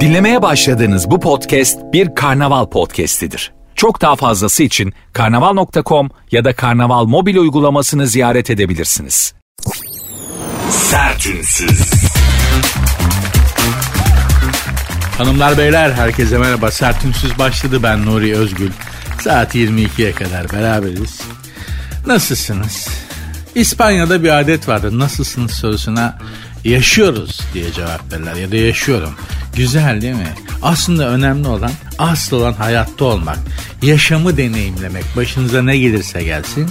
Dinlemeye başladığınız bu podcast bir karnaval podcastidir. Çok daha fazlası için karnaval.com ya da karnaval mobil uygulamasını ziyaret edebilirsiniz. Sertünsüz. Hanımlar beyler herkese merhaba. Sertünsüz başladı ben Nuri Özgül. Saat 22'ye kadar beraberiz. Nasılsınız? İspanya'da bir adet vardır. Nasılsınız sorusuna yaşıyoruz diye cevap verirler ya da yaşıyorum. Güzel değil mi? Aslında önemli olan asıl olan hayatta olmak. Yaşamı deneyimlemek. Başınıza ne gelirse gelsin.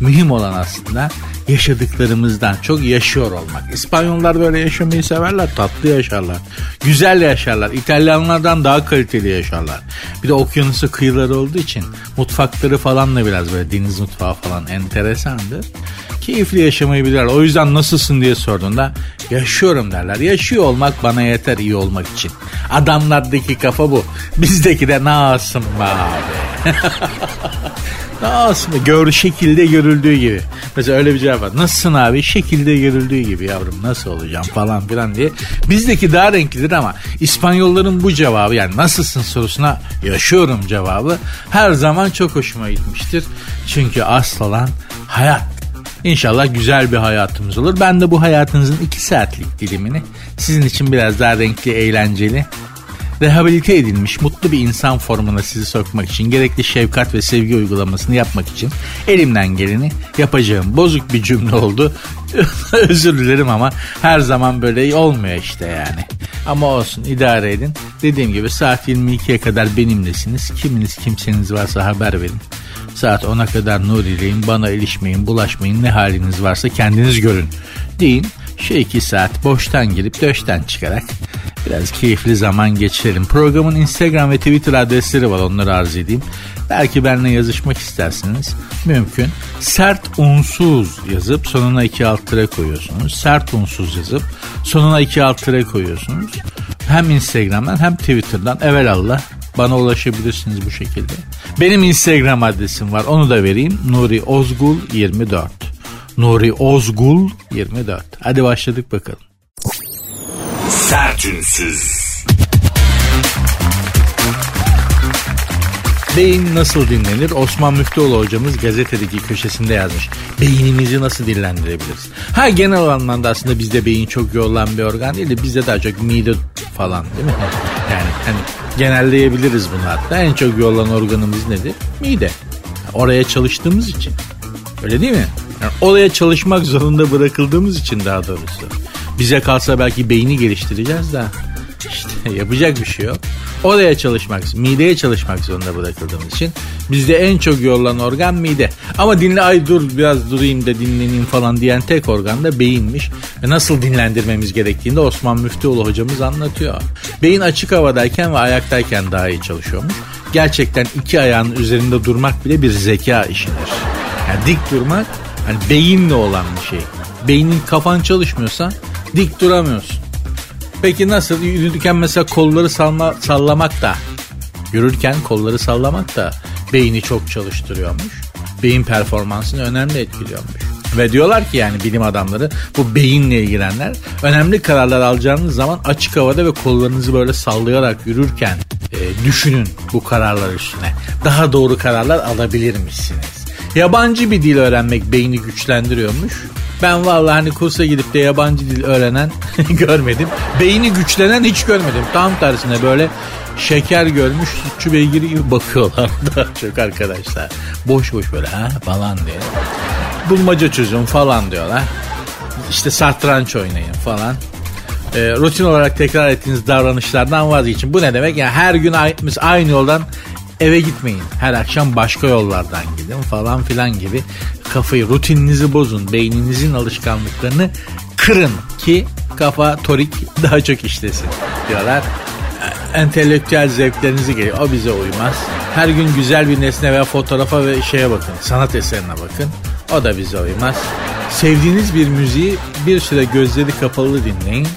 Mühim olan aslında yaşadıklarımızdan çok yaşıyor olmak. İspanyollar böyle yaşamayı severler. Tatlı yaşarlar. Güzel yaşarlar. İtalyanlardan daha kaliteli yaşarlar. Bir de okyanusu kıyıları olduğu için mutfakları falan da biraz böyle deniz mutfağı falan enteresandır. Keyifli yaşamayı bilirler. O yüzden nasılsın diye sorduğunda yaşıyorum derler. Yaşıyor olmak bana yeter iyi olmak için. Adamlardaki kafa bu. Bizdeki de nasılsın be abi. Nasıl gör şekilde görüldüğü gibi. Mesela öyle bir cevap var. Nasılsın abi? Şekilde görüldüğü gibi yavrum nasıl olacağım falan filan diye. Bizdeki daha renklidir ama İspanyolların bu cevabı yani nasılsın sorusuna yaşıyorum cevabı her zaman çok hoşuma gitmiştir. Çünkü asıl olan hayat. İnşallah güzel bir hayatımız olur. Ben de bu hayatınızın iki saatlik dilimini sizin için biraz daha renkli, eğlenceli rehabilite edilmiş mutlu bir insan formuna sizi sokmak için gerekli şefkat ve sevgi uygulamasını yapmak için elimden geleni yapacağım. Bozuk bir cümle oldu. Özür dilerim ama her zaman böyle olmuyor işte yani. Ama olsun idare edin. Dediğim gibi saat 22'ye kadar benimlesiniz. Kiminiz kimseniz varsa haber verin. Saat 10'a kadar Nuri'leyim. Bana ilişmeyin, bulaşmayın. Ne haliniz varsa kendiniz görün. Deyin. Şu iki saat boştan girip döşten çıkarak biraz keyifli zaman geçirelim. Programın Instagram ve Twitter adresleri var onları arz edeyim. Belki benimle yazışmak isterseniz mümkün. Sert unsuz yazıp sonuna iki alt tere koyuyorsunuz. Sert unsuz yazıp sonuna iki alt tere koyuyorsunuz. Hem Instagram'dan hem Twitter'dan evelallah bana ulaşabilirsiniz bu şekilde. Benim Instagram adresim var onu da vereyim. Nuri Ozgul 24. Nuri Ozgul 24. Hadi başladık bakalım. Sertünsüz. Beyin nasıl dinlenir? Osman Müftüoğlu hocamız gazetedeki köşesinde yazmış. Beynimizi nasıl dinlendirebiliriz? Ha genel anlamda aslında bizde beyin çok yorulan bir organ değil de bizde daha çok mide falan değil mi? Yani hani genelleyebiliriz bunu hatta. En çok yorulan organımız nedir? Mide. Oraya çalıştığımız için. Öyle değil mi? Yani oraya çalışmak zorunda bırakıldığımız için daha doğrusu. Bize kalsa belki beyni geliştireceğiz de işte yapacak bir şey yok. Oraya çalışmak, mideye çalışmak zorunda bırakıldığımız için bizde en çok yorulan organ mide. Ama dinle ay dur biraz durayım da dinleneyim falan diyen tek organ da beyinmiş. Ve nasıl dinlendirmemiz gerektiğini de Osman Müftüoğlu hocamız anlatıyor. Beyin açık havadayken ve ayaktayken daha iyi çalışıyormuş. Gerçekten iki ayağın üzerinde durmak bile bir zeka işidir. Yani dik durmak hani beyinle olan bir şey. Beynin kafan çalışmıyorsa dik duramıyorsun. Peki nasıl? Yürürken mesela kolları salma, sallamak da yürürken kolları sallamak da beyni çok çalıştırıyormuş. Beyin performansını önemli etkiliyormuş. Ve diyorlar ki yani bilim adamları bu beyinle ilgilenenler önemli kararlar alacağınız zaman açık havada ve kollarınızı böyle sallayarak yürürken e, düşünün bu kararlar üstüne. Daha doğru kararlar alabilirmişsiniz. Yabancı bir dil öğrenmek beyni güçlendiriyormuş. Ben vallahi hani kursa gidip de yabancı dil öğrenen görmedim. Beyni güçlenen hiç görmedim. Tam tersine böyle şeker görmüş sütçü beygiri gibi bakıyorlar daha çok arkadaşlar. Boş boş böyle ha falan diye. Bulmaca çözüm falan diyorlar. İşte satranç oynayın falan. E, rutin olarak tekrar ettiğiniz davranışlardan vazgeçin. Bu ne demek? Yani her gün aynı yoldan eve gitmeyin. Her akşam başka yollardan gidin falan filan gibi kafayı rutininizi bozun. Beyninizin alışkanlıklarını kırın ki kafa torik daha çok işlesin diyorlar. Entelektüel zevklerinizi geliyor. O bize uymaz. Her gün güzel bir nesne veya fotoğrafa ve şeye bakın. Sanat eserine bakın. O da bize uymaz. Sevdiğiniz bir müziği bir süre gözleri kapalı dinleyin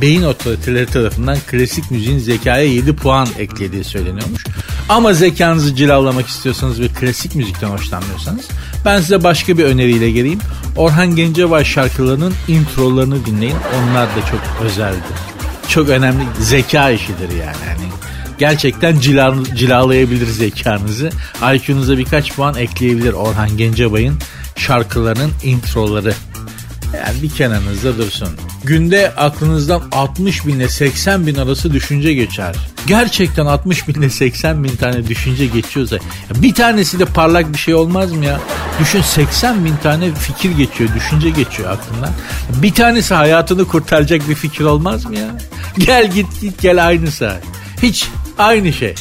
beyin otoriteleri tarafından klasik müziğin zekaya 7 puan eklediği söyleniyormuş. Ama zekanızı cilavlamak istiyorsanız ve klasik müzikten hoşlanmıyorsanız ben size başka bir öneriyle geleyim. Orhan Gencebay şarkılarının introlarını dinleyin. Onlar da çok özeldir. çok önemli zeka işidir yani. yani gerçekten cilan, cilalayabilir zekanızı. IQ'nuza birkaç puan ekleyebilir Orhan Gencebay'ın şarkılarının introları. Bir kenarınızda dursun. Günde aklınızdan 60 bin ile 80 bin arası düşünce geçer. Gerçekten 60 bin ile 80 bin tane düşünce geçiyorsa bir tanesi de parlak bir şey olmaz mı ya? Düşün 80 bin tane fikir geçiyor, düşünce geçiyor aklından. Bir tanesi hayatını kurtaracak bir fikir olmaz mı ya? Gel git git gel aynı saat. Hiç aynı şey.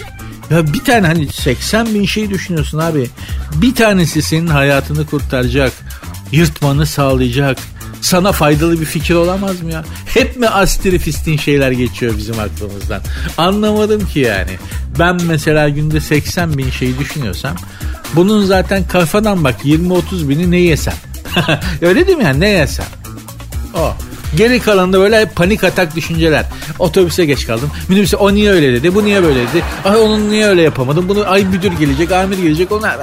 Ya bir tane hani 80 bin şey düşünüyorsun abi. Bir tanesi senin hayatını kurtaracak, yırtmanı sağlayacak, sana faydalı bir fikir olamaz mı ya? Hep mi astrifistin şeyler geçiyor bizim aklımızdan? Anlamadım ki yani. Ben mesela günde 80 bin şey düşünüyorsam bunun zaten kafadan bak 20-30 bini ne yesem? Öyle değil mi yani ne yesem? O. Geri kalanında böyle panik atak düşünceler. Otobüse geç kaldım. Minibüse o niye öyle dedi, bu niye böyle dedi. Ay onun niye öyle yapamadım. Bunu ay müdür gelecek, amir gelecek. Onlar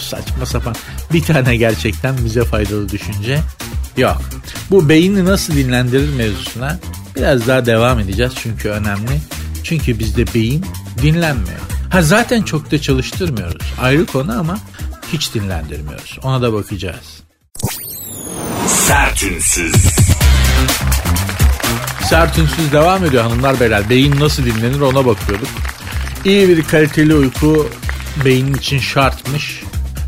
saçma sapan. Bir tane gerçekten bize faydalı düşünce yok. Bu beyni nasıl dinlendirir mevzusuna biraz daha devam edeceğiz çünkü önemli. Çünkü bizde beyin dinlenmiyor. Ha zaten çok da çalıştırmıyoruz. Ayrı konu ama hiç dinlendirmiyoruz. Ona da bakacağız. Sertünsüz. Sertünsüz devam ediyor hanımlar beyler. Beyin nasıl dinlenir ona bakıyorduk. İyi bir kaliteli uyku beynin için şartmış.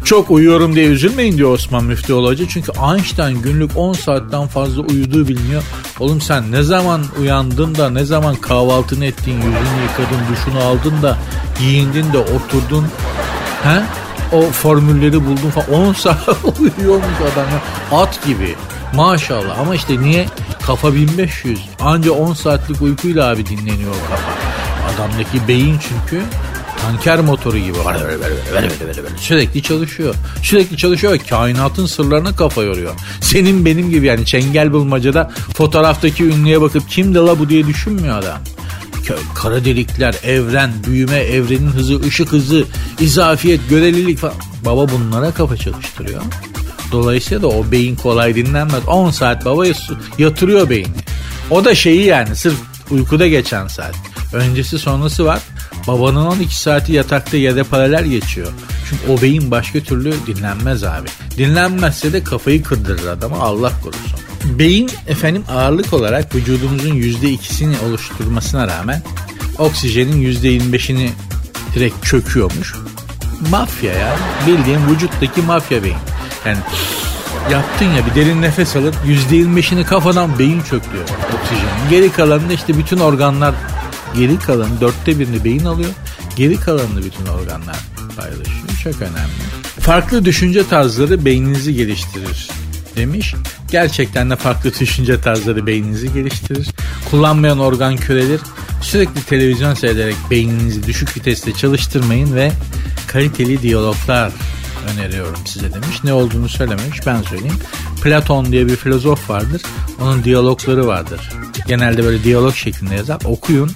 Çok uyuyorum diye üzülmeyin diyor Osman Müftüoğlu Hoca. Çünkü Einstein günlük 10 saatten fazla uyuduğu biliniyor. Oğlum sen ne zaman uyandın da ne zaman kahvaltını ettin, yüzünü yıkadın, duşunu aldın da giyindin de oturdun. He? O formülleri buldun falan. 10 saat uyuyormuş adam ya. At gibi. Maşallah ama işte niye? Kafa 1500. Anca 10 saatlik uykuyla abi dinleniyor kafa. Adamdaki beyin çünkü tanker motoru gibi sürekli çalışıyor. Sürekli çalışıyor ve kainatın sırlarına kafa yoruyor. Senin benim gibi yani çengel bulmacada fotoğraftaki ünlüye bakıp kim de la bu diye düşünmüyor adam. Kara delikler, evren, büyüme, evrenin hızı, ışık hızı, izafiyet, görelilik falan. Baba bunlara kafa çalıştırıyor. Dolayısıyla da o beyin kolay dinlenmez. 10 saat baba yatırıyor beyni. O da şeyi yani sırf uykuda geçen saat. Öncesi sonrası var. Babanın 12 saati yatakta yere paralel geçiyor. Çünkü o beyin başka türlü dinlenmez abi. Dinlenmezse de kafayı kırdırır adama Allah korusun. Beyin efendim ağırlık olarak vücudumuzun %2'sini oluşturmasına rağmen oksijenin %25'ini direkt çöküyormuş. Mafya ya. Bildiğin vücuttaki mafya beyin. Yani yaptın ya bir derin nefes alıp %25'ini kafadan beyin çöktüyor oksijenin. Geri kalanında işte bütün organlar Geri kalanı dörtte birini beyin alıyor. Geri kalanını bütün organlar paylaşıyor. Çok önemli. Farklı düşünce tarzları beyninizi geliştirir demiş. Gerçekten de farklı düşünce tarzları beyninizi geliştirir. Kullanmayan organ körelir. Sürekli televizyon seyrederek beyninizi düşük viteste çalıştırmayın ve kaliteli diyaloglar öneriyorum size demiş. Ne olduğunu söylememiş ben söyleyeyim. Platon diye bir filozof vardır. Onun diyalogları vardır. Genelde böyle diyalog şeklinde yazar. Okuyun.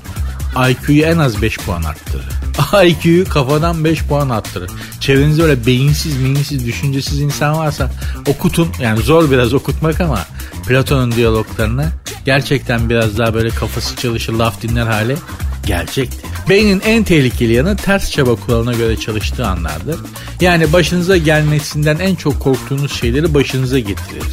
IQ'yu en az 5 puan arttırır. IQ'yu kafadan 5 puan arttırır. Çevrenizde öyle beyinsiz, meyinsiz, düşüncesiz insan varsa okutun. Yani zor biraz okutmak ama Platon'un diyaloglarını gerçekten biraz daha böyle kafası çalışır, laf dinler hale gelecektir. Beynin en tehlikeli yanı ters çaba kuralına göre çalıştığı anlardır. Yani başınıza gelmesinden en çok korktuğunuz şeyleri başınıza getirir.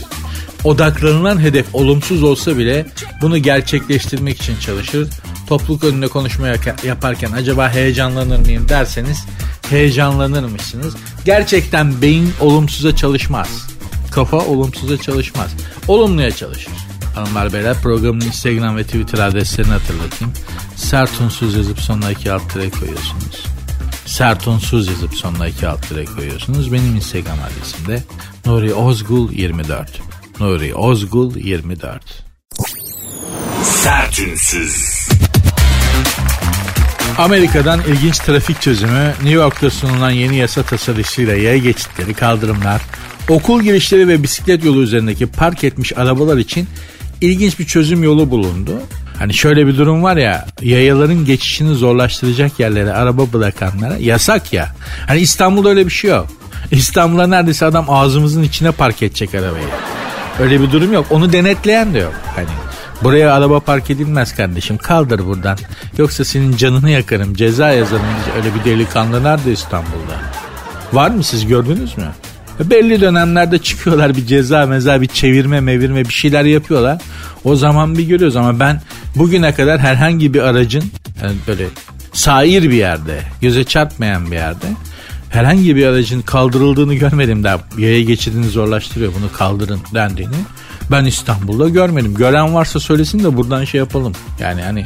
Odaklanılan hedef olumsuz olsa bile bunu gerçekleştirmek için çalışır. Topluluk önünde konuşma yaparken acaba heyecanlanır mıyım derseniz heyecanlanırmışsınız. Gerçekten beyin olumsuza çalışmaz. Kafa olumsuza çalışmaz. Olumluya çalışır. Hanımlar beyler programın Instagram ve Twitter adreslerini hatırlatayım. Sert unsuz yazıp sonuna iki alt tere koyuyorsunuz. Sert unsuz yazıp sonuna iki alt tere koyuyorsunuz. Benim Instagram adresim de Nuri Ozgul 24. Nuri Ozgul 24. Sertünsüz. Amerika'dan ilginç trafik çözümü, New York'ta sunulan yeni yasa tasarısıyla yaya geçitleri, kaldırımlar, okul girişleri ve bisiklet yolu üzerindeki park etmiş arabalar için ilginç bir çözüm yolu bulundu. Hani şöyle bir durum var ya yayaların geçişini zorlaştıracak yerlere araba bırakanlara yasak ya. Hani İstanbul'da öyle bir şey yok. İstanbul'da neredeyse adam ağzımızın içine park edecek arabayı. Öyle bir durum yok. Onu denetleyen de yok. Hani Buraya araba park edilmez kardeşim. Kaldır buradan. Yoksa senin canını yakarım. Ceza yazarım. Öyle bir delikanlı nerede İstanbul'da? Var mı siz gördünüz mü? Belli dönemlerde çıkıyorlar bir ceza meza bir çevirme mevirme bir şeyler yapıyorlar. O zaman bir görüyoruz ama ben bugüne kadar herhangi bir aracın yani böyle sair bir yerde göze çarpmayan bir yerde herhangi bir aracın kaldırıldığını görmedim daha yaya geçidini zorlaştırıyor bunu kaldırın dendiğini. Ben İstanbul'da görmedim. Gören varsa söylesin de buradan şey yapalım. Yani hani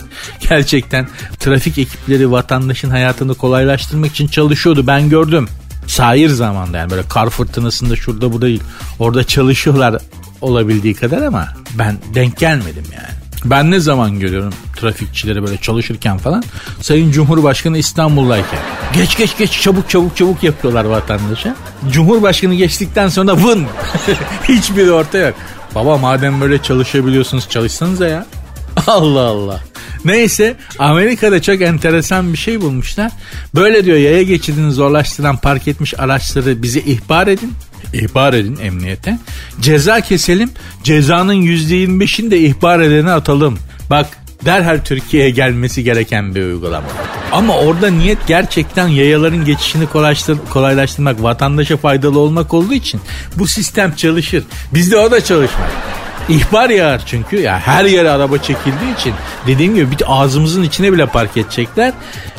gerçekten trafik ekipleri vatandaşın hayatını kolaylaştırmak için çalışıyordu. Ben gördüm. Sair zamanda yani böyle kar fırtınasında şurada bu değil. Orada çalışıyorlar olabildiği kadar ama ben denk gelmedim yani. Ben ne zaman görüyorum trafikçileri böyle çalışırken falan Sayın Cumhurbaşkanı İstanbul'dayken geç geç geç çabuk çabuk çabuk yapıyorlar vatandaşa. Cumhurbaşkanı geçtikten sonra vın hiçbiri orta yok. Baba madem böyle çalışabiliyorsunuz çalışsanıza ya. Allah Allah. Neyse Amerika'da çok enteresan bir şey bulmuşlar. Böyle diyor yaya geçidini zorlaştıran park etmiş araçları bize ihbar edin. İhbar edin emniyete. Ceza keselim. Cezanın %25'ini de ihbar edene atalım. Bak derhal Türkiye'ye gelmesi gereken bir uygulama. Ama orada niyet gerçekten yayaların geçişini kolaylaştır, kolaylaştırmak, vatandaşa faydalı olmak olduğu için bu sistem çalışır. Bizde o da çalışmaz. İhbar yağar çünkü. Ya her yere araba çekildiği için. Dediğim gibi bir ağzımızın içine bile park edecekler.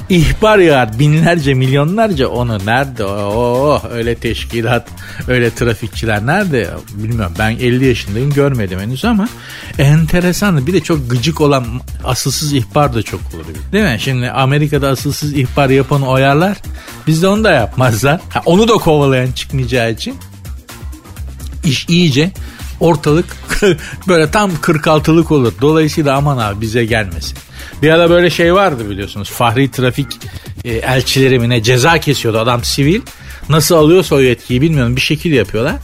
İhbar yağar. Binlerce milyonlarca. Onu nerede? O öyle teşkilat öyle trafikçiler nerede? Bilmiyorum. Ben 50 yaşındayım görmedim henüz ama enteresan. Bir de çok gıcık olan asılsız ihbar da çok olur değil mi? Şimdi Amerika'da asılsız ihbar yapanı oyarlar bizde onu da yapmazlar. Ha, onu da kovalayan çıkmayacağı için iş iyice ortalık böyle tam 46'lık olur. Dolayısıyla aman abi bize gelmesin. Bir ara böyle şey vardı biliyorsunuz. Fahri trafik e, elçileri ceza kesiyordu adam sivil. Nasıl alıyorsa o yetkiyi bilmiyorum bir şekil yapıyorlar.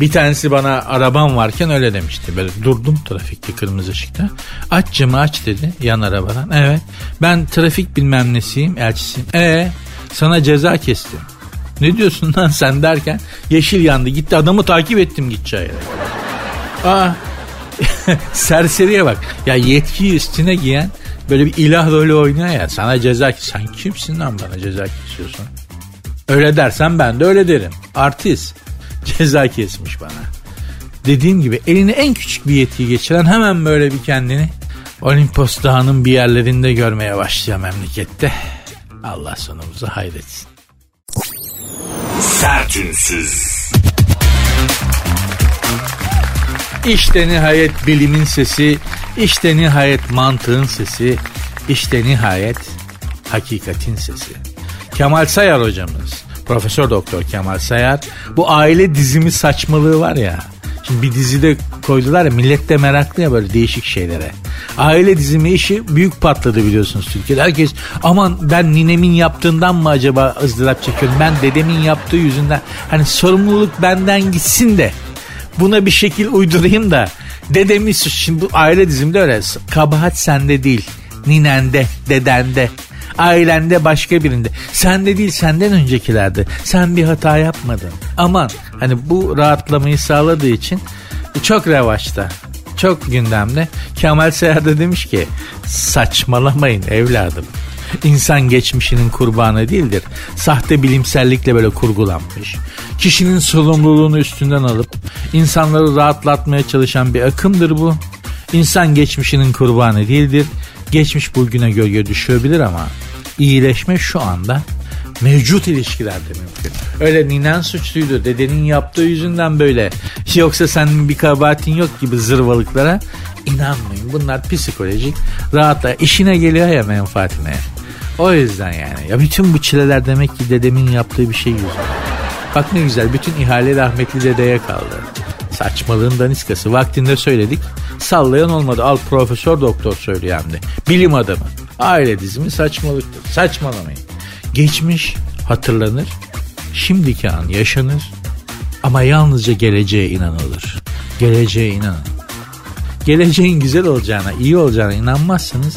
Bir tanesi bana arabam varken öyle demişti. Böyle durdum trafikte kırmızı ışıkta. Aç camı aç dedi yan arabadan. Evet ben trafik bilmem nesiyim elçisiyim. E sana ceza kestim. Ne diyorsun lan sen derken yeşil yandı gitti adamı takip ettim gideceği yere. Aa, serseriye bak. Ya yetkiyi üstüne giyen böyle bir ilah rolü oynuyor ya. Sana ceza Sen kimsin lan bana ceza kesiyorsun? Öyle dersen ben de öyle derim. Artist. Ceza kesmiş bana. Dediğim gibi eline en küçük bir yetki geçiren hemen böyle bir kendini Olimpos Dağı'nın bir yerlerinde görmeye başlıyor memlekette. Allah sonumuzu hayretsin. Sertünsüz. İşte nihayet bilimin sesi, işte nihayet mantığın sesi, işte nihayet hakikatin sesi. Kemal Sayar hocamız, Profesör Doktor Kemal Sayar, bu aile dizimi saçmalığı var ya, Şimdi bir dizide koydular ya millet de meraklı ya böyle değişik şeylere. Aile dizimi işi büyük patladı biliyorsunuz Türkiye'de. Herkes aman ben ninemin yaptığından mı acaba ızdırap çekiyorum? Ben dedemin yaptığı yüzünden hani sorumluluk benden gitsin de buna bir şekil uydurayım da. Dedemi şimdi bu aile dizimde öyle. Kabahat sende değil. Ninende dedende. Ailende başka birinde. Sende değil senden öncekilerde sen bir hata yapmadın. Aman hani bu rahatlamayı sağladığı için çok revaçta çok gündemde. Kemal Seyar da demiş ki saçmalamayın evladım İnsan geçmişinin kurbanı değildir. Sahte bilimsellikle böyle kurgulanmış. Kişinin sorumluluğunu üstünden alıp insanları rahatlatmaya çalışan bir akımdır bu. İnsan geçmişinin kurbanı değildir. Geçmiş bugüne gölge düşebilir ama iyileşme şu anda mevcut ilişkilerde mümkün. Öyle ninen suçluydu dedenin yaptığı yüzünden böyle yoksa senin bir kabahatin yok gibi zırvalıklara inanmayın. Bunlar psikolojik rahatla işine geliyor ya menfaatine. O yüzden yani. Ya bütün bu çileler demek ki dedemin yaptığı bir şey yüzünden. Bak ne güzel bütün ihale rahmetli dedeye kaldı. Saçmalığın daniskası. Vaktinde söyledik. Sallayan olmadı. Al profesör doktor söylüyor hem de. Bilim adamı. Aile dizimi saçmalıktır. Saçmalamayın. Geçmiş hatırlanır. Şimdiki an yaşanır. Ama yalnızca geleceğe inanılır. Geleceğe inanın. Geleceğin güzel olacağına, iyi olacağına inanmazsanız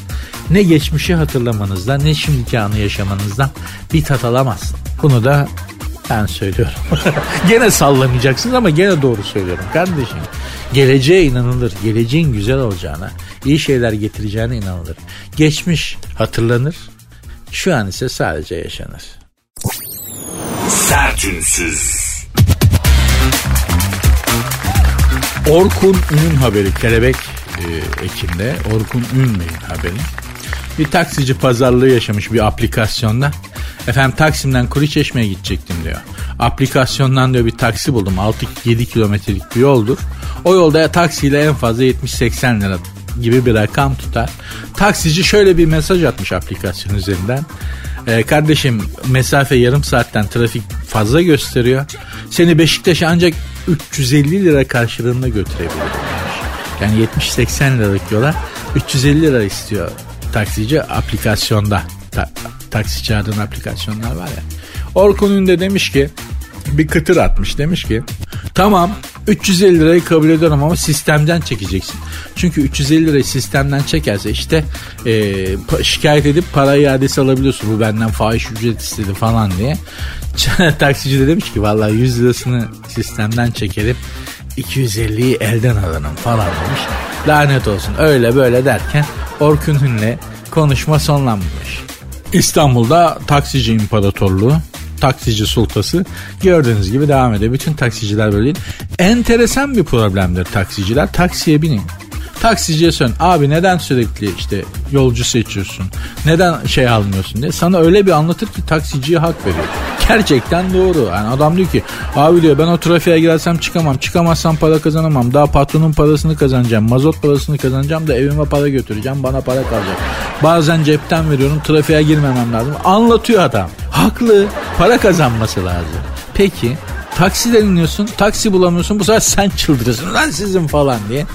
ne geçmişi hatırlamanızdan ne şimdiki anı yaşamanızdan bir tat alamazsın. Bunu da Ben söylüyorum. gene sallamayacaksınız ama gene doğru söylüyorum kardeşim. Geleceğe inanılır. Geleceğin güzel olacağına, iyi şeyler getireceğine inanılır. Geçmiş hatırlanır. Şu an ise sadece yaşanır. Sertünsüz. Orkun Ün'ün haberi Kelebek e, ekinde. Orkun Ün Bey'in haberi. Bir taksici pazarlığı yaşamış bir aplikasyonda. Efendim Taksim'den Kuruçeşme'ye gidecektim diyor. Aplikasyondan diyor bir taksi buldum. 6-7 kilometrelik bir yoldur. O yolda taksiyle en fazla 70-80 lira gibi bir rakam tutar. Taksici şöyle bir mesaj atmış aplikasyon üzerinden. Ee, kardeşim mesafe yarım saatten trafik fazla gösteriyor. Seni Beşiktaş'a ancak 350 lira karşılığında götürebilirim. Yani 70-80 liralık yola 350 lira istiyor taksici aplikasyonda. Ta, taksi çağırdığın aplikasyonlar var ya. Orkun Ünde demiş ki bir kıtır atmış demiş ki tamam 350 lirayı kabul ediyorum ama sistemden çekeceksin. Çünkü 350 lirayı sistemden çekerse işte e, şikayet edip para iadesi alabiliyorsun. Bu benden fahiş ücret istedi falan diye. Taksici de demiş ki vallahi 100 lirasını sistemden çekelim 250'yi elden alırım falan demiş. Lanet olsun öyle böyle derken Orkun Hün'le konuşma sonlanmış. İstanbul'da taksici imparatorluğu taksici sultası gördüğünüz gibi devam ediyor. Bütün taksiciler böyle değil. Enteresan bir problemdir taksiciler. Taksiye binin. Taksiciye sön. Abi neden sürekli işte yolcu seçiyorsun? Neden şey almıyorsun diye. Sana öyle bir anlatır ki taksiciye hak veriyor. Gerçekten doğru. Yani adam diyor ki abi diyor ben o trafiğe girersem çıkamam. Çıkamazsam para kazanamam. Daha patronun parasını kazanacağım. Mazot parasını kazanacağım da evime para götüreceğim. Bana para kalacak. Bazen cepten veriyorum. Trafiğe girmemem lazım. Anlatıyor adam. Haklı. Para kazanması lazım. Peki taksiden iniyorsun. Taksi bulamıyorsun. Bu sefer sen çıldırırsın. Lan sizin falan diye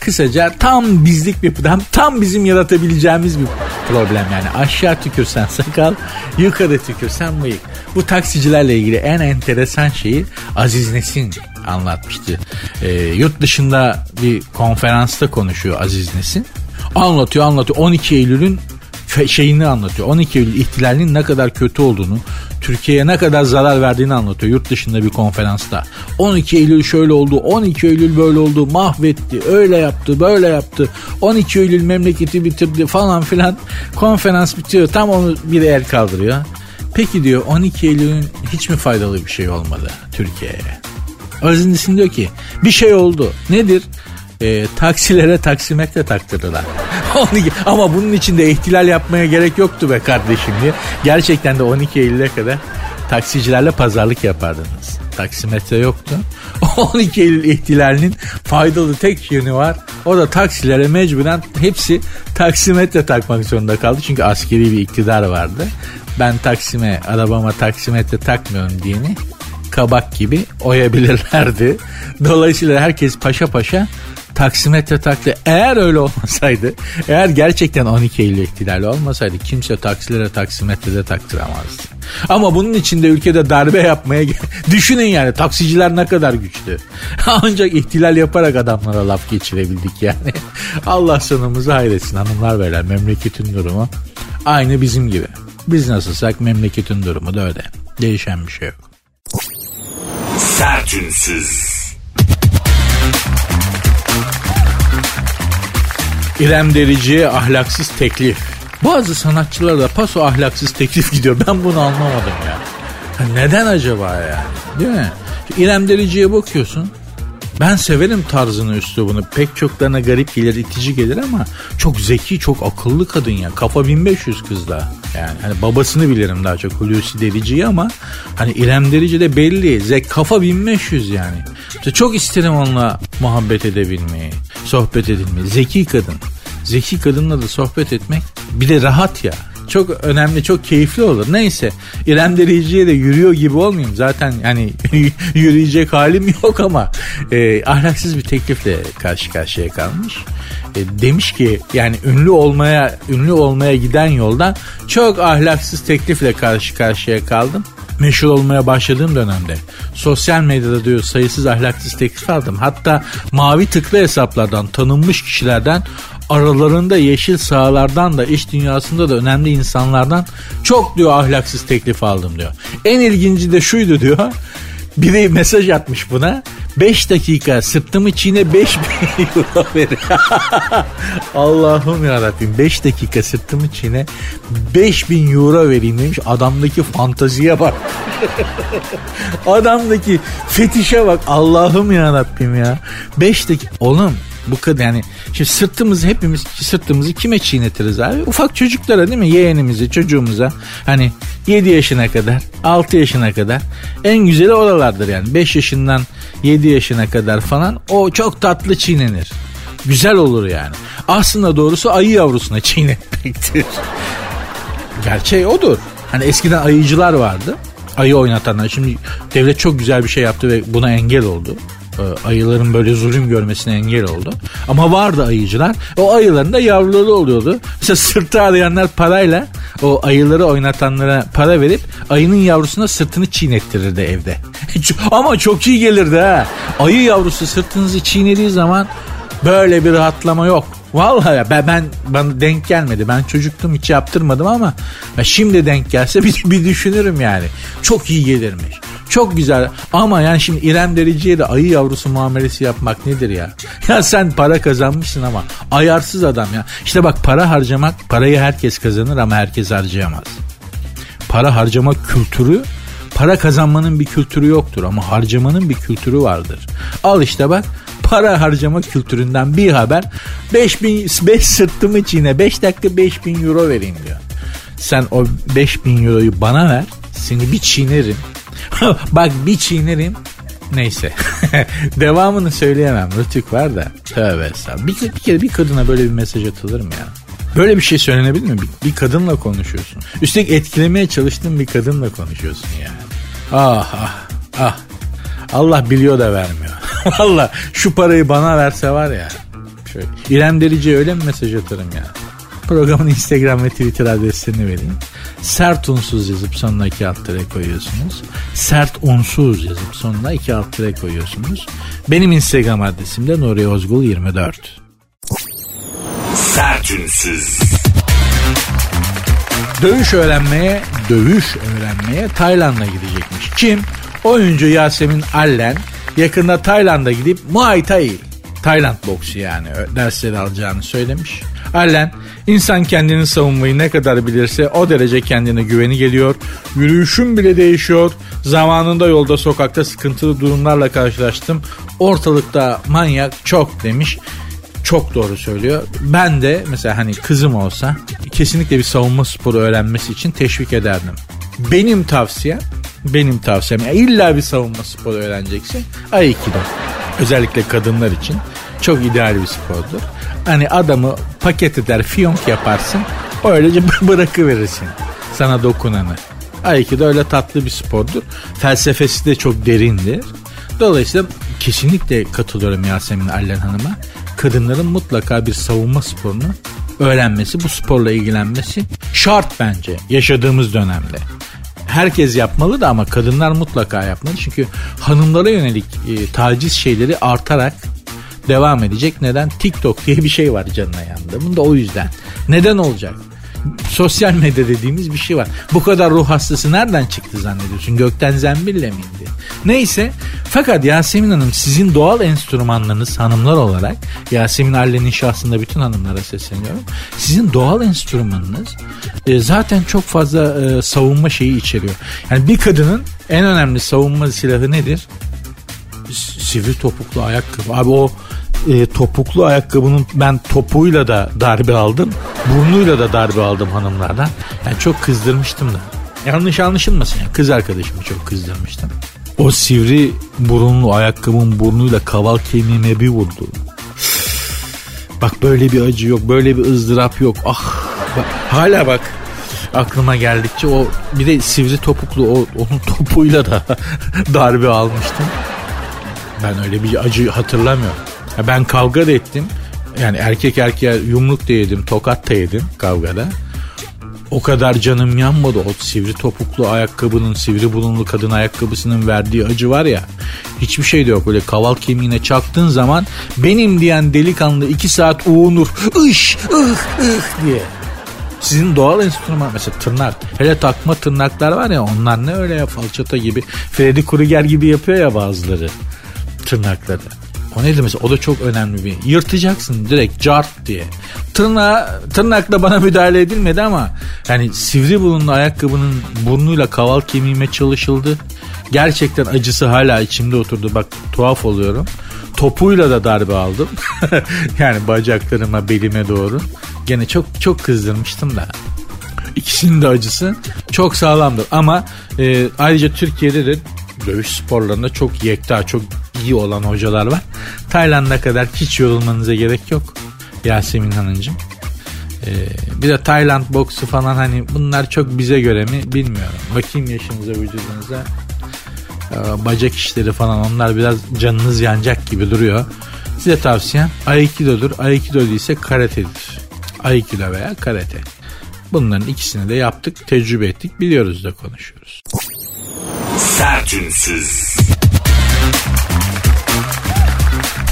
kısaca tam bizlik bir tam, tam bizim yaratabileceğimiz bir problem yani. Aşağı tükürsen sakal, yukarı tükürsen bıyık. Bu taksicilerle ilgili en enteresan şeyi Aziz Nesin anlatmıştı. E, yurt dışında bir konferansta konuşuyor Aziz Nesin. Anlatıyor anlatıyor 12 Eylül'ün şeyini anlatıyor. 12 Eylül ihtilalinin ne kadar kötü olduğunu, Türkiye'ye ne kadar zarar verdiğini anlatıyor yurt dışında bir konferansta. 12 Eylül şöyle oldu, 12 Eylül böyle oldu, mahvetti, öyle yaptı, böyle yaptı. 12 Eylül memleketi bitirdi falan filan. Konferans bitiyor. Tam onu bir el kaldırıyor. Peki diyor 12 Eylül'ün hiç mi faydalı bir şey olmadı Türkiye'ye? Özinlisin diyor ki bir şey oldu. Nedir? e, taksilere taksimetre taktırdılar. Ama bunun için de ihtilal yapmaya gerek yoktu be kardeşim diye. Gerçekten de 12 Eylül'e kadar taksicilerle pazarlık yapardınız. Taksimetre yoktu. 12 Eylül ihtilalinin faydalı tek yönü var. O da taksilere mecburen hepsi taksimetre takmak zorunda kaldı. Çünkü askeri bir iktidar vardı. Ben taksime, arabama taksimetre takmıyorum diyeni kabak gibi oyabilirlerdi. Dolayısıyla herkes paşa paşa taksimetre taktı. Eğer öyle olmasaydı, eğer gerçekten 12 Eylül ihtilali olmasaydı kimse taksilere taksimetrede taktıramazdı. Ama bunun için de ülkede darbe yapmaya düşünün yani taksiciler ne kadar güçlü. Ancak ihtilal yaparak adamlara laf geçirebildik yani. Allah sonumuzu hayretsin hanımlar beyler memleketin durumu aynı bizim gibi. Biz nasılsak memleketin durumu da öyle. Değişen bir şey yok. Sertünsüz. İrem Derici'ye ahlaksız teklif. Bazı sanatçılar da paso ahlaksız teklif gidiyor. Ben bunu anlamadım ya. Neden acaba yani? Değil mi? İrem Derici'ye bakıyorsun. Ben severim tarzını üslubunu. Pek çoklarına garip gelir, itici gelir ama çok zeki, çok akıllı kadın ya. Kafa 1500 kızda. Yani hani babasını bilirim daha çok Hulusi Derici'yi ama hani İrem Derici de belli. Zek kafa 1500 yani. İşte çok isterim onunla muhabbet edebilmeyi, sohbet edilmeyi. Zeki kadın. Zeki kadınla da sohbet etmek bir de rahat ya çok önemli, çok keyifli olur. Neyse İrem Derici'ye de yürüyor gibi olmayayım. Zaten yani yürüyecek halim yok ama e, ahlaksız bir teklifle karşı karşıya kalmış. E, demiş ki yani ünlü olmaya ünlü olmaya giden yoldan çok ahlaksız teklifle karşı karşıya kaldım meşhur olmaya başladığım dönemde sosyal medyada diyor sayısız ahlaksız teklif aldım. Hatta mavi tıklı hesaplardan tanınmış kişilerden aralarında yeşil sahalardan da iş dünyasında da önemli insanlardan çok diyor ahlaksız teklif aldım diyor. En ilginci de şuydu diyor. Biri mesaj atmış buna. 5 dakika sırtımı çiğne 5 bin euro ver. Allah'ım yarabbim 5 dakika sırtımı çiğne 5 bin euro vereyim demiş. Adamdaki fantaziye bak. Adamdaki fetişe bak. Allah'ım yarabbim ya. 5 dakika. Oğlum bu kadar yani şimdi sırtımızı hepimiz sırtımızı kime çiğnetiriz abi? Ufak çocuklara değil mi? Yeğenimize, çocuğumuza. Hani 7 yaşına kadar, 6 yaşına kadar. En güzeli oralardır yani. 5 yaşından 7 yaşına kadar falan o çok tatlı çiğnenir. Güzel olur yani. Aslında doğrusu ayı yavrusuna çiğnetmektir. Gerçeği odur. Hani eskiden ayıcılar vardı. Ayı oynatanlar. Şimdi devlet çok güzel bir şey yaptı ve buna engel oldu. E, ayıların böyle zulüm görmesine engel oldu. Ama vardı ayıcılar. O ayıların da yavruları oluyordu. Mesela sırtı arayanlar parayla o ayıları oynatanlara para verip ayının yavrusuna sırtını çiğnettirirdi evde. Ama çok iyi gelirdi ha. Ayı yavrusu sırtınızı çiğnediği zaman böyle bir rahatlama yok. Vallahi ben, ben bana denk gelmedi. Ben çocuktum hiç yaptırmadım ama şimdi denk gelse bir, bir düşünürüm yani. Çok iyi gelirmiş. Çok güzel ama yani şimdi İrem Derici'ye de ayı yavrusu muamelesi yapmak nedir ya? Ya sen para kazanmışsın ama ayarsız adam ya. İşte bak para harcamak parayı herkes kazanır ama herkes harcayamaz. Para harcama kültürü para kazanmanın bir kültürü yoktur ama harcamanın bir kültürü vardır. Al işte bak para harcama kültüründen bir haber. 5 bin, 5 sırtımı çiğne 5 dakika 5 bin euro vereyim diyor. Sen o 5 bin euroyu bana ver seni bir çiğnerim. Bak bir çiğnerim Neyse. Devamını söyleyemem. Rütük var da. Tövbe estağfurullah. Bir, bir kere bir kadına böyle bir mesaj atılır mı ya? Böyle bir şey söylenebilir mi? Bir, bir kadınla konuşuyorsun. Üstelik etkilemeye çalıştığın bir kadınla konuşuyorsun yani. Ah ah ah. Allah biliyor da vermiyor. Valla şu parayı bana verse var ya. Şöyle. İrem Derici öyle mi mesaj atarım ya? Programın Instagram ve Twitter adreslerini vereyim. Sert unsuz yazıp sonuna iki alt tere koyuyorsunuz. Sert unsuz yazıp sonuna iki alt tere koyuyorsunuz. Benim Instagram adresim de Nuri Ozgul 24. Sertünsüz. Dövüş öğrenmeye, dövüş öğrenmeye Tayland'a gidecekmiş. Kim? Oyuncu Yasemin Allen yakında Tayland'a gidip Muay Thai, Tayland boksu yani dersleri alacağını söylemiş. Allen insan kendini savunmayı ne kadar bilirse o derece kendine güveni geliyor. Yürüyüşüm bile değişiyor. Zamanında yolda sokakta sıkıntılı durumlarla karşılaştım. Ortalıkta manyak çok demiş çok doğru söylüyor. Ben de mesela hani kızım olsa kesinlikle bir savunma sporu öğrenmesi için teşvik ederdim. Benim tavsiyem benim tavsiyem yani illa bir savunma sporu öğreneceksin. Aikido. Özellikle kadınlar için çok ideal bir spordur. Hani adamı paket eder, fiyonk yaparsın. Öylece bırakıverirsin sana dokunanı. Aikido öyle tatlı bir spordur. Felsefesi de çok derindir. Dolayısıyla kesinlikle katılıyorum Yasemin Allen Hanım'a. Kadınların mutlaka bir savunma sporunu öğrenmesi, bu sporla ilgilenmesi şart bence yaşadığımız dönemde herkes yapmalı da ama kadınlar mutlaka yapmalı. Çünkü hanımlara yönelik e, taciz şeyleri artarak devam edecek. Neden? TikTok diye bir şey var canına yanında. Bunu da o yüzden. Neden olacak? sosyal medya dediğimiz bir şey var. Bu kadar ruh hastası nereden çıktı zannediyorsun? Gökten zembille mi indi? Neyse fakat Yasemin Hanım sizin doğal enstrümanlarınız hanımlar olarak Yasemin Allen'in şahsında bütün hanımlara sesleniyorum. Sizin doğal enstrümanınız e, zaten çok fazla e, savunma şeyi içeriyor. Yani bir kadının en önemli savunma silahı nedir? Sivri topuklu ayakkabı. Abi o e, topuklu ayakkabının ben topuğuyla da darbe aldım. Burnuyla da darbe aldım hanımlardan. Yani çok kızdırmıştım da. Yanlış anlaşılmasın yani kız arkadaşımı çok kızdırmıştım. O sivri burunlu ayakkabının burnuyla kaval kemiğime bir vurdu. Bak böyle bir acı yok, böyle bir ızdırap yok. Ah bak, hala bak aklıma geldikçe o bir de sivri topuklu o, onun topuyla da darbe almıştım. Ben öyle bir acı hatırlamıyorum. Ben kavga da ettim. Yani erkek erkeğe yumruk da yedim, tokat da yedim kavgada. o kadar canım yanmadı. O sivri topuklu ayakkabının, sivri bulunlu kadın ayakkabısının verdiği acı var ya. Hiçbir şey de yok. Öyle kaval kemiğine çaktığın zaman benim diyen delikanlı iki saat uğunur. Iş, ıh, ıh diye. Sizin doğal enstrüman mesela tırnak. Hele takma tırnaklar var ya onlar ne öyle ya falçata gibi. Freddy Krueger gibi yapıyor ya bazıları tırnakları. O neydi mesela o da çok önemli bir. Yırtacaksın direkt cart diye. Tırnağa, tırnakla bana müdahale edilmedi ama yani sivri bulunlu ayakkabının burnuyla kaval kemiğime çalışıldı. Gerçekten acısı hala içimde oturdu. Bak tuhaf oluyorum. Topuyla da darbe aldım. yani bacaklarıma, belime doğru. Gene çok çok kızdırmıştım da. İkisinin de acısı çok sağlamdır. Ama e, ayrıca Türkiye'de de dövüş sporlarında çok yekta, çok iyi olan hocalar var. Tayland'a kadar hiç yorulmanıza gerek yok Yasemin Hanımcığım. Ee, bir de Tayland boksu falan hani bunlar çok bize göre mi bilmiyorum. Bakayım yaşınıza vücudunuza. Ee, bacak işleri falan onlar biraz canınız yanacak gibi duruyor. Size tavsiyem Aikido'dur. Aikido değilse karatedir. Aikido veya karate. Bunların ikisini de yaptık, tecrübe ettik, biliyoruz da konuşuyoruz. Sertünsüz.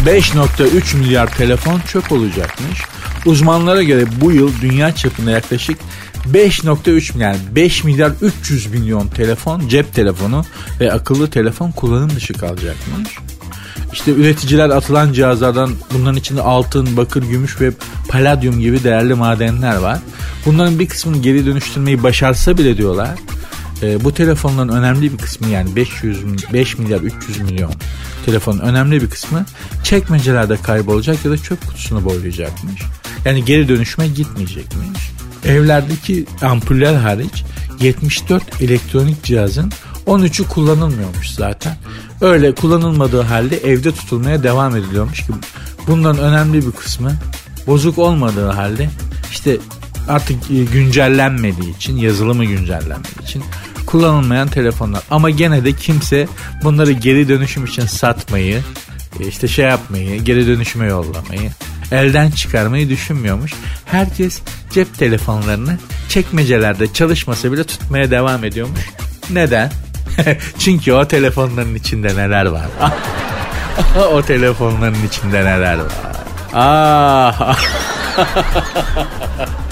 5.3 milyar telefon çöp olacakmış. Uzmanlara göre bu yıl dünya çapında yaklaşık 5.3 yani 5 milyar 300 milyon telefon, cep telefonu ve akıllı telefon kullanım dışı kalacakmış. İşte üreticiler atılan cihazlardan bunların içinde altın, bakır, gümüş ve paladyum gibi değerli madenler var. Bunların bir kısmını geri dönüştürmeyi başarsa bile diyorlar e, bu telefonların önemli bir kısmı yani 500 5 milyar 300 milyon telefonun önemli bir kısmı çekmecelerde kaybolacak ya da çöp kutusuna boylayacakmış. Yani geri dönüşme gitmeyecekmiş. Evlerdeki ampuller hariç 74 elektronik cihazın 13'ü kullanılmıyormuş zaten. Öyle kullanılmadığı halde evde tutulmaya devam ediliyormuş ki bunların önemli bir kısmı bozuk olmadığı halde işte artık e, güncellenmediği için yazılımı güncellenmediği için kullanılmayan telefonlar. Ama gene de kimse bunları geri dönüşüm için satmayı e, işte şey yapmayı geri dönüşüme yollamayı elden çıkarmayı düşünmüyormuş. Herkes cep telefonlarını çekmecelerde çalışmasa bile tutmaya devam ediyormuş. Neden? Çünkü o telefonların içinde neler var? o telefonların içinde neler var? Ah.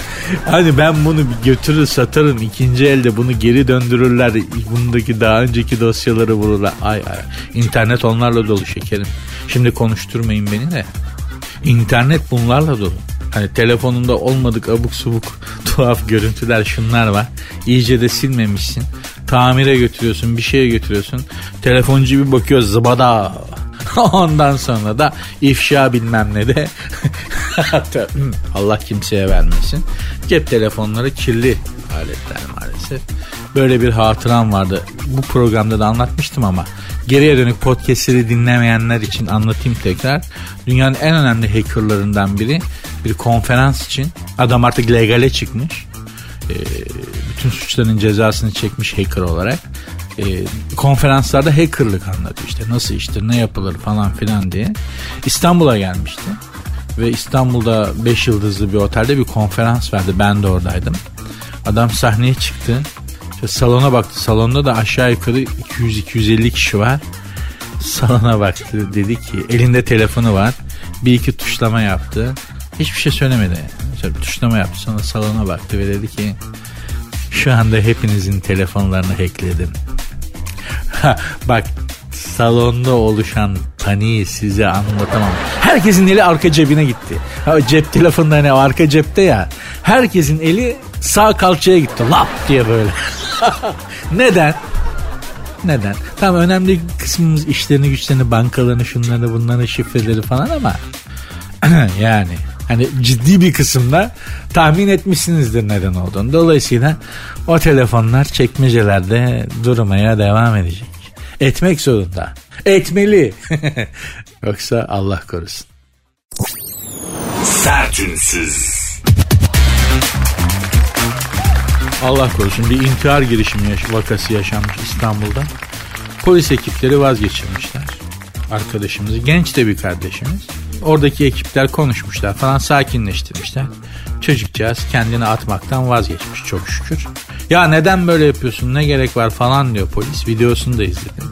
Hani ben bunu götürür satarım ikinci elde bunu geri döndürürler. Bundaki daha önceki dosyaları vururlar. Ay ay. İnternet onlarla dolu şekerim. Şimdi konuşturmayın beni de. İnternet bunlarla dolu. Hani telefonunda olmadık abuk subuk tuhaf görüntüler şunlar var. İyice de silmemişsin. Tamire götürüyorsun bir şeye götürüyorsun. Telefoncu bir bakıyor zıbada. Ondan sonra da ifşa bilmem ne de Allah kimseye vermesin. Cep telefonları kirli aletler maalesef. Böyle bir hatıram vardı. Bu programda da anlatmıştım ama geriye dönük podcastleri dinlemeyenler için anlatayım tekrar. Dünyanın en önemli hackerlarından biri bir konferans için adam artık legale çıkmış. Ee, bütün suçların cezasını çekmiş hacker olarak e, konferanslarda hackerlık anlatıyor. İşte nasıl iştir ne yapılır falan filan diye. İstanbul'a gelmişti. Ve İstanbul'da 5 yıldızlı bir otelde bir konferans verdi. Ben de oradaydım. Adam sahneye çıktı. İşte salona baktı. Salonda da aşağı yukarı 200-250 kişi var. Salona baktı. Dedi ki elinde telefonu var. Bir iki tuşlama yaptı. Hiçbir şey söylemedi. Bir tuşlama yaptı. Sonra salona baktı ve dedi ki şu anda hepinizin telefonlarını hackledim Bak salonda oluşan paniği size anlatamam. Herkesin eli arka cebine gitti. Ha, cep telefonunda hani arka cepte ya. Herkesin eli sağ kalçaya gitti. Lap diye böyle. Neden? Neden? Tamam önemli kısmımız işlerini güçlerini bankalarını şunları bunları şifreleri falan ama yani hani ciddi bir kısımda tahmin etmişsinizdir neden olduğunu. Dolayısıyla o telefonlar çekmecelerde durmaya devam edecek. Etmek zorunda. Etmeli. Yoksa Allah korusun. Sertünsüz. Allah korusun bir intihar girişimi yaş- vakası yaşanmış İstanbul'da. Polis ekipleri vazgeçirmişler arkadaşımızı. Genç de bir kardeşimiz. Oradaki ekipler konuşmuşlar falan sakinleştirmişler. Çocukcağız kendini atmaktan vazgeçmiş çok şükür. Ya neden böyle yapıyorsun ne gerek var falan diyor polis. Videosunu da izledim.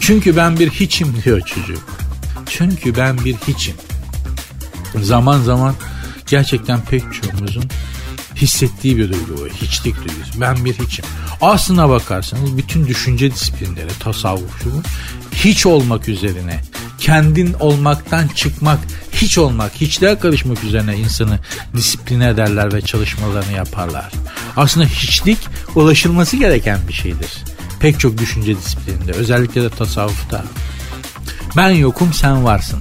Çünkü ben bir hiçim diyor çocuk. Çünkü ben bir hiçim. Zaman zaman gerçekten pek çoğumuzun hissettiği bir duygu bu. Hiçlik duygusu. Ben bir hiçim. Aslına bakarsanız bütün düşünce disiplinleri, tasavvuf şu hiç olmak üzerine, kendin olmaktan çıkmak, hiç olmak, hiçliğe karışmak üzerine insanı disipline ederler ve çalışmalarını yaparlar. Aslında hiçlik ulaşılması gereken bir şeydir. Pek çok düşünce disiplininde, özellikle de tasavvufta. Ben yokum, sen varsın.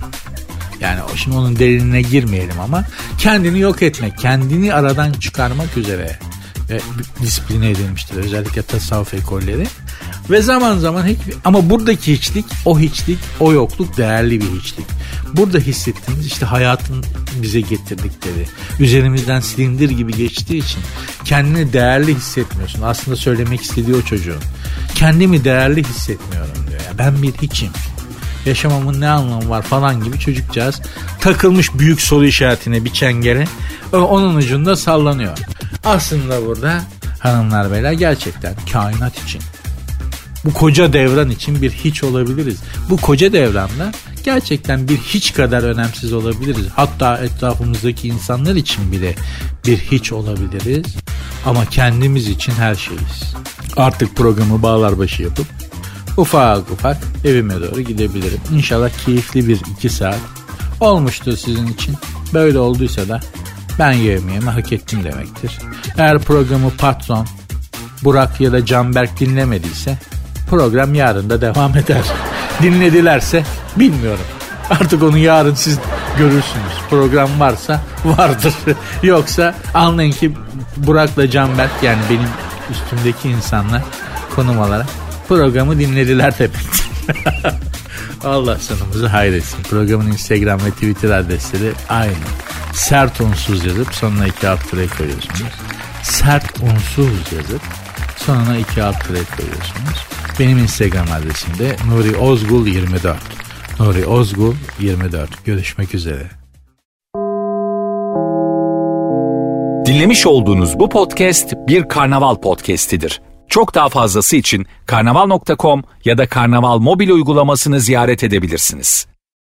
Yani şimdi onun derinine girmeyelim ama kendini yok etmek, kendini aradan çıkarmak üzere ve disipline edilmiştir. Özellikle tasavvuf ekolleri. Ve zaman zaman hiç, ama buradaki hiçlik, o hiçlik, o yokluk değerli bir hiçlik. Burada hissettiğimiz işte hayatın bize getirdikleri, üzerimizden silindir gibi geçtiği için kendini değerli hissetmiyorsun. Aslında söylemek istediği o çocuğun. Kendimi değerli hissetmiyorum diyor. Ya. Ben bir hiçim yaşamamın ne anlamı var falan gibi çocukcağız takılmış büyük soru işaretine bir çengere onun ucunda sallanıyor. Aslında burada hanımlar beyler gerçekten kainat için bu koca devran için bir hiç olabiliriz. Bu koca devranda gerçekten bir hiç kadar önemsiz olabiliriz. Hatta etrafımızdaki insanlar için bile bir hiç olabiliriz. Ama kendimiz için her şeyiz. Artık programı bağlar başı yapıp ufak ufak evime doğru gidebilirim. İnşallah keyifli bir iki saat olmuştur sizin için. Böyle olduysa da ben yemeğimi hak ettim demektir. Eğer programı patron Burak ya da Canberk dinlemediyse program yarın da devam eder. Dinledilerse bilmiyorum. Artık onu yarın siz görürsünüz. Program varsa vardır. Yoksa anlayın ki Burak'la Canberk yani benim üstümdeki insanlar konum olarak programı dinlediler demektir. Allah sonumuzu hayretsin. Programın Instagram ve Twitter adresleri aynı. Sert unsuz yazıp sonuna iki alt koyuyorsunuz. Sert unsuz yazıp sonuna iki alt tere koyuyorsunuz. Benim Instagram adresim de Nuri Ozgul 24. Nuri Ozgul 24. Görüşmek üzere. Dinlemiş olduğunuz bu podcast bir karnaval podcastidir. Çok daha fazlası için karnaval.com ya da karnaval mobil uygulamasını ziyaret edebilirsiniz.